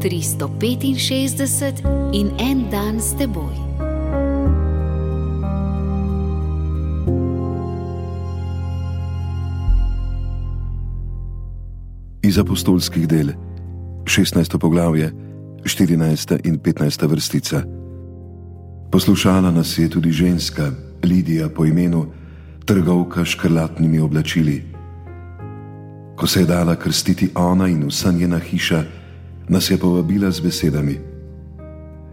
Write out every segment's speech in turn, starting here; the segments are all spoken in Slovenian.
365 in en dan s teboj. Iz apostolskih del, 16. poglavje, 14. in 15. vrstica. Poslušala nas je tudi ženska, Lidija po imenu, trgovka s škrlatnimi oblačili. Ko se je dala krstiti ona in vsa njena hiša, nas je povabila z besedami: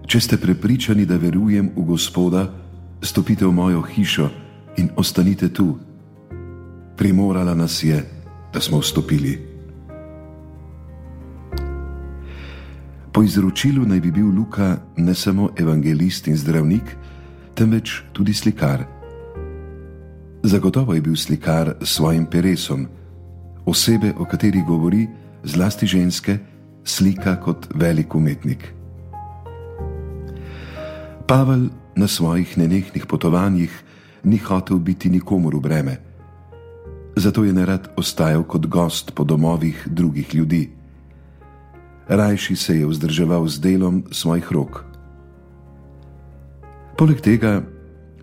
Če ste prepričani, da verujem v Gospoda, stopite v mojo hišo in ostanite tu. Primorala nas je, da smo vstopili. Po izročilu naj bi bil Luka ne samo evangelist in zdravnik, temveč tudi slikar. Zagotovo je bil slikar s svojim peresom, osebe, o kateri govori, zlasti ženske, slika kot velik umetnik. Pavel na svojih nenehnih potovanjih ni hotel biti nikomor v breme, zato je nerad ostajal kot gost po domovih drugih ljudi. Rajši se je vzdrževal z delom svojih rok. Poleg tega,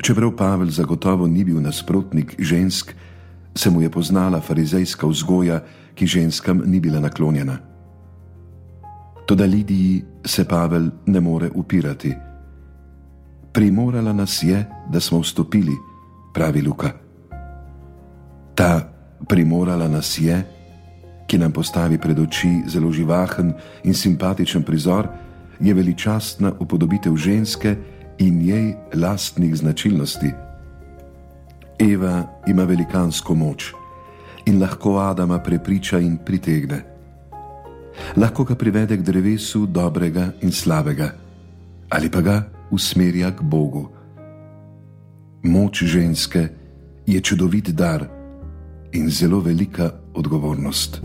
čeprav Pavel zagotovo ni bil nasprotnik žensk, se mu je poznala farizejska vzgoja, ki ženskam ni bila naklonjena. Toda Lidiji se Pavel ne more upirati. Primorala nas je, da smo vstopili, pravi Luka. Ta primorala nas je, ki nam postavi pred oči zelo živahen in simpatičen prizor, je veličastna upodobitev ženske in njej lastnih značilnosti. Eva ima velikansko moč in lahko Adama prepriča in pritegne lahko ga privede k drevesu dobrega in slabega, ali pa ga usmerja k Bogu. Moč ženske je čudovit dar in zelo velika odgovornost.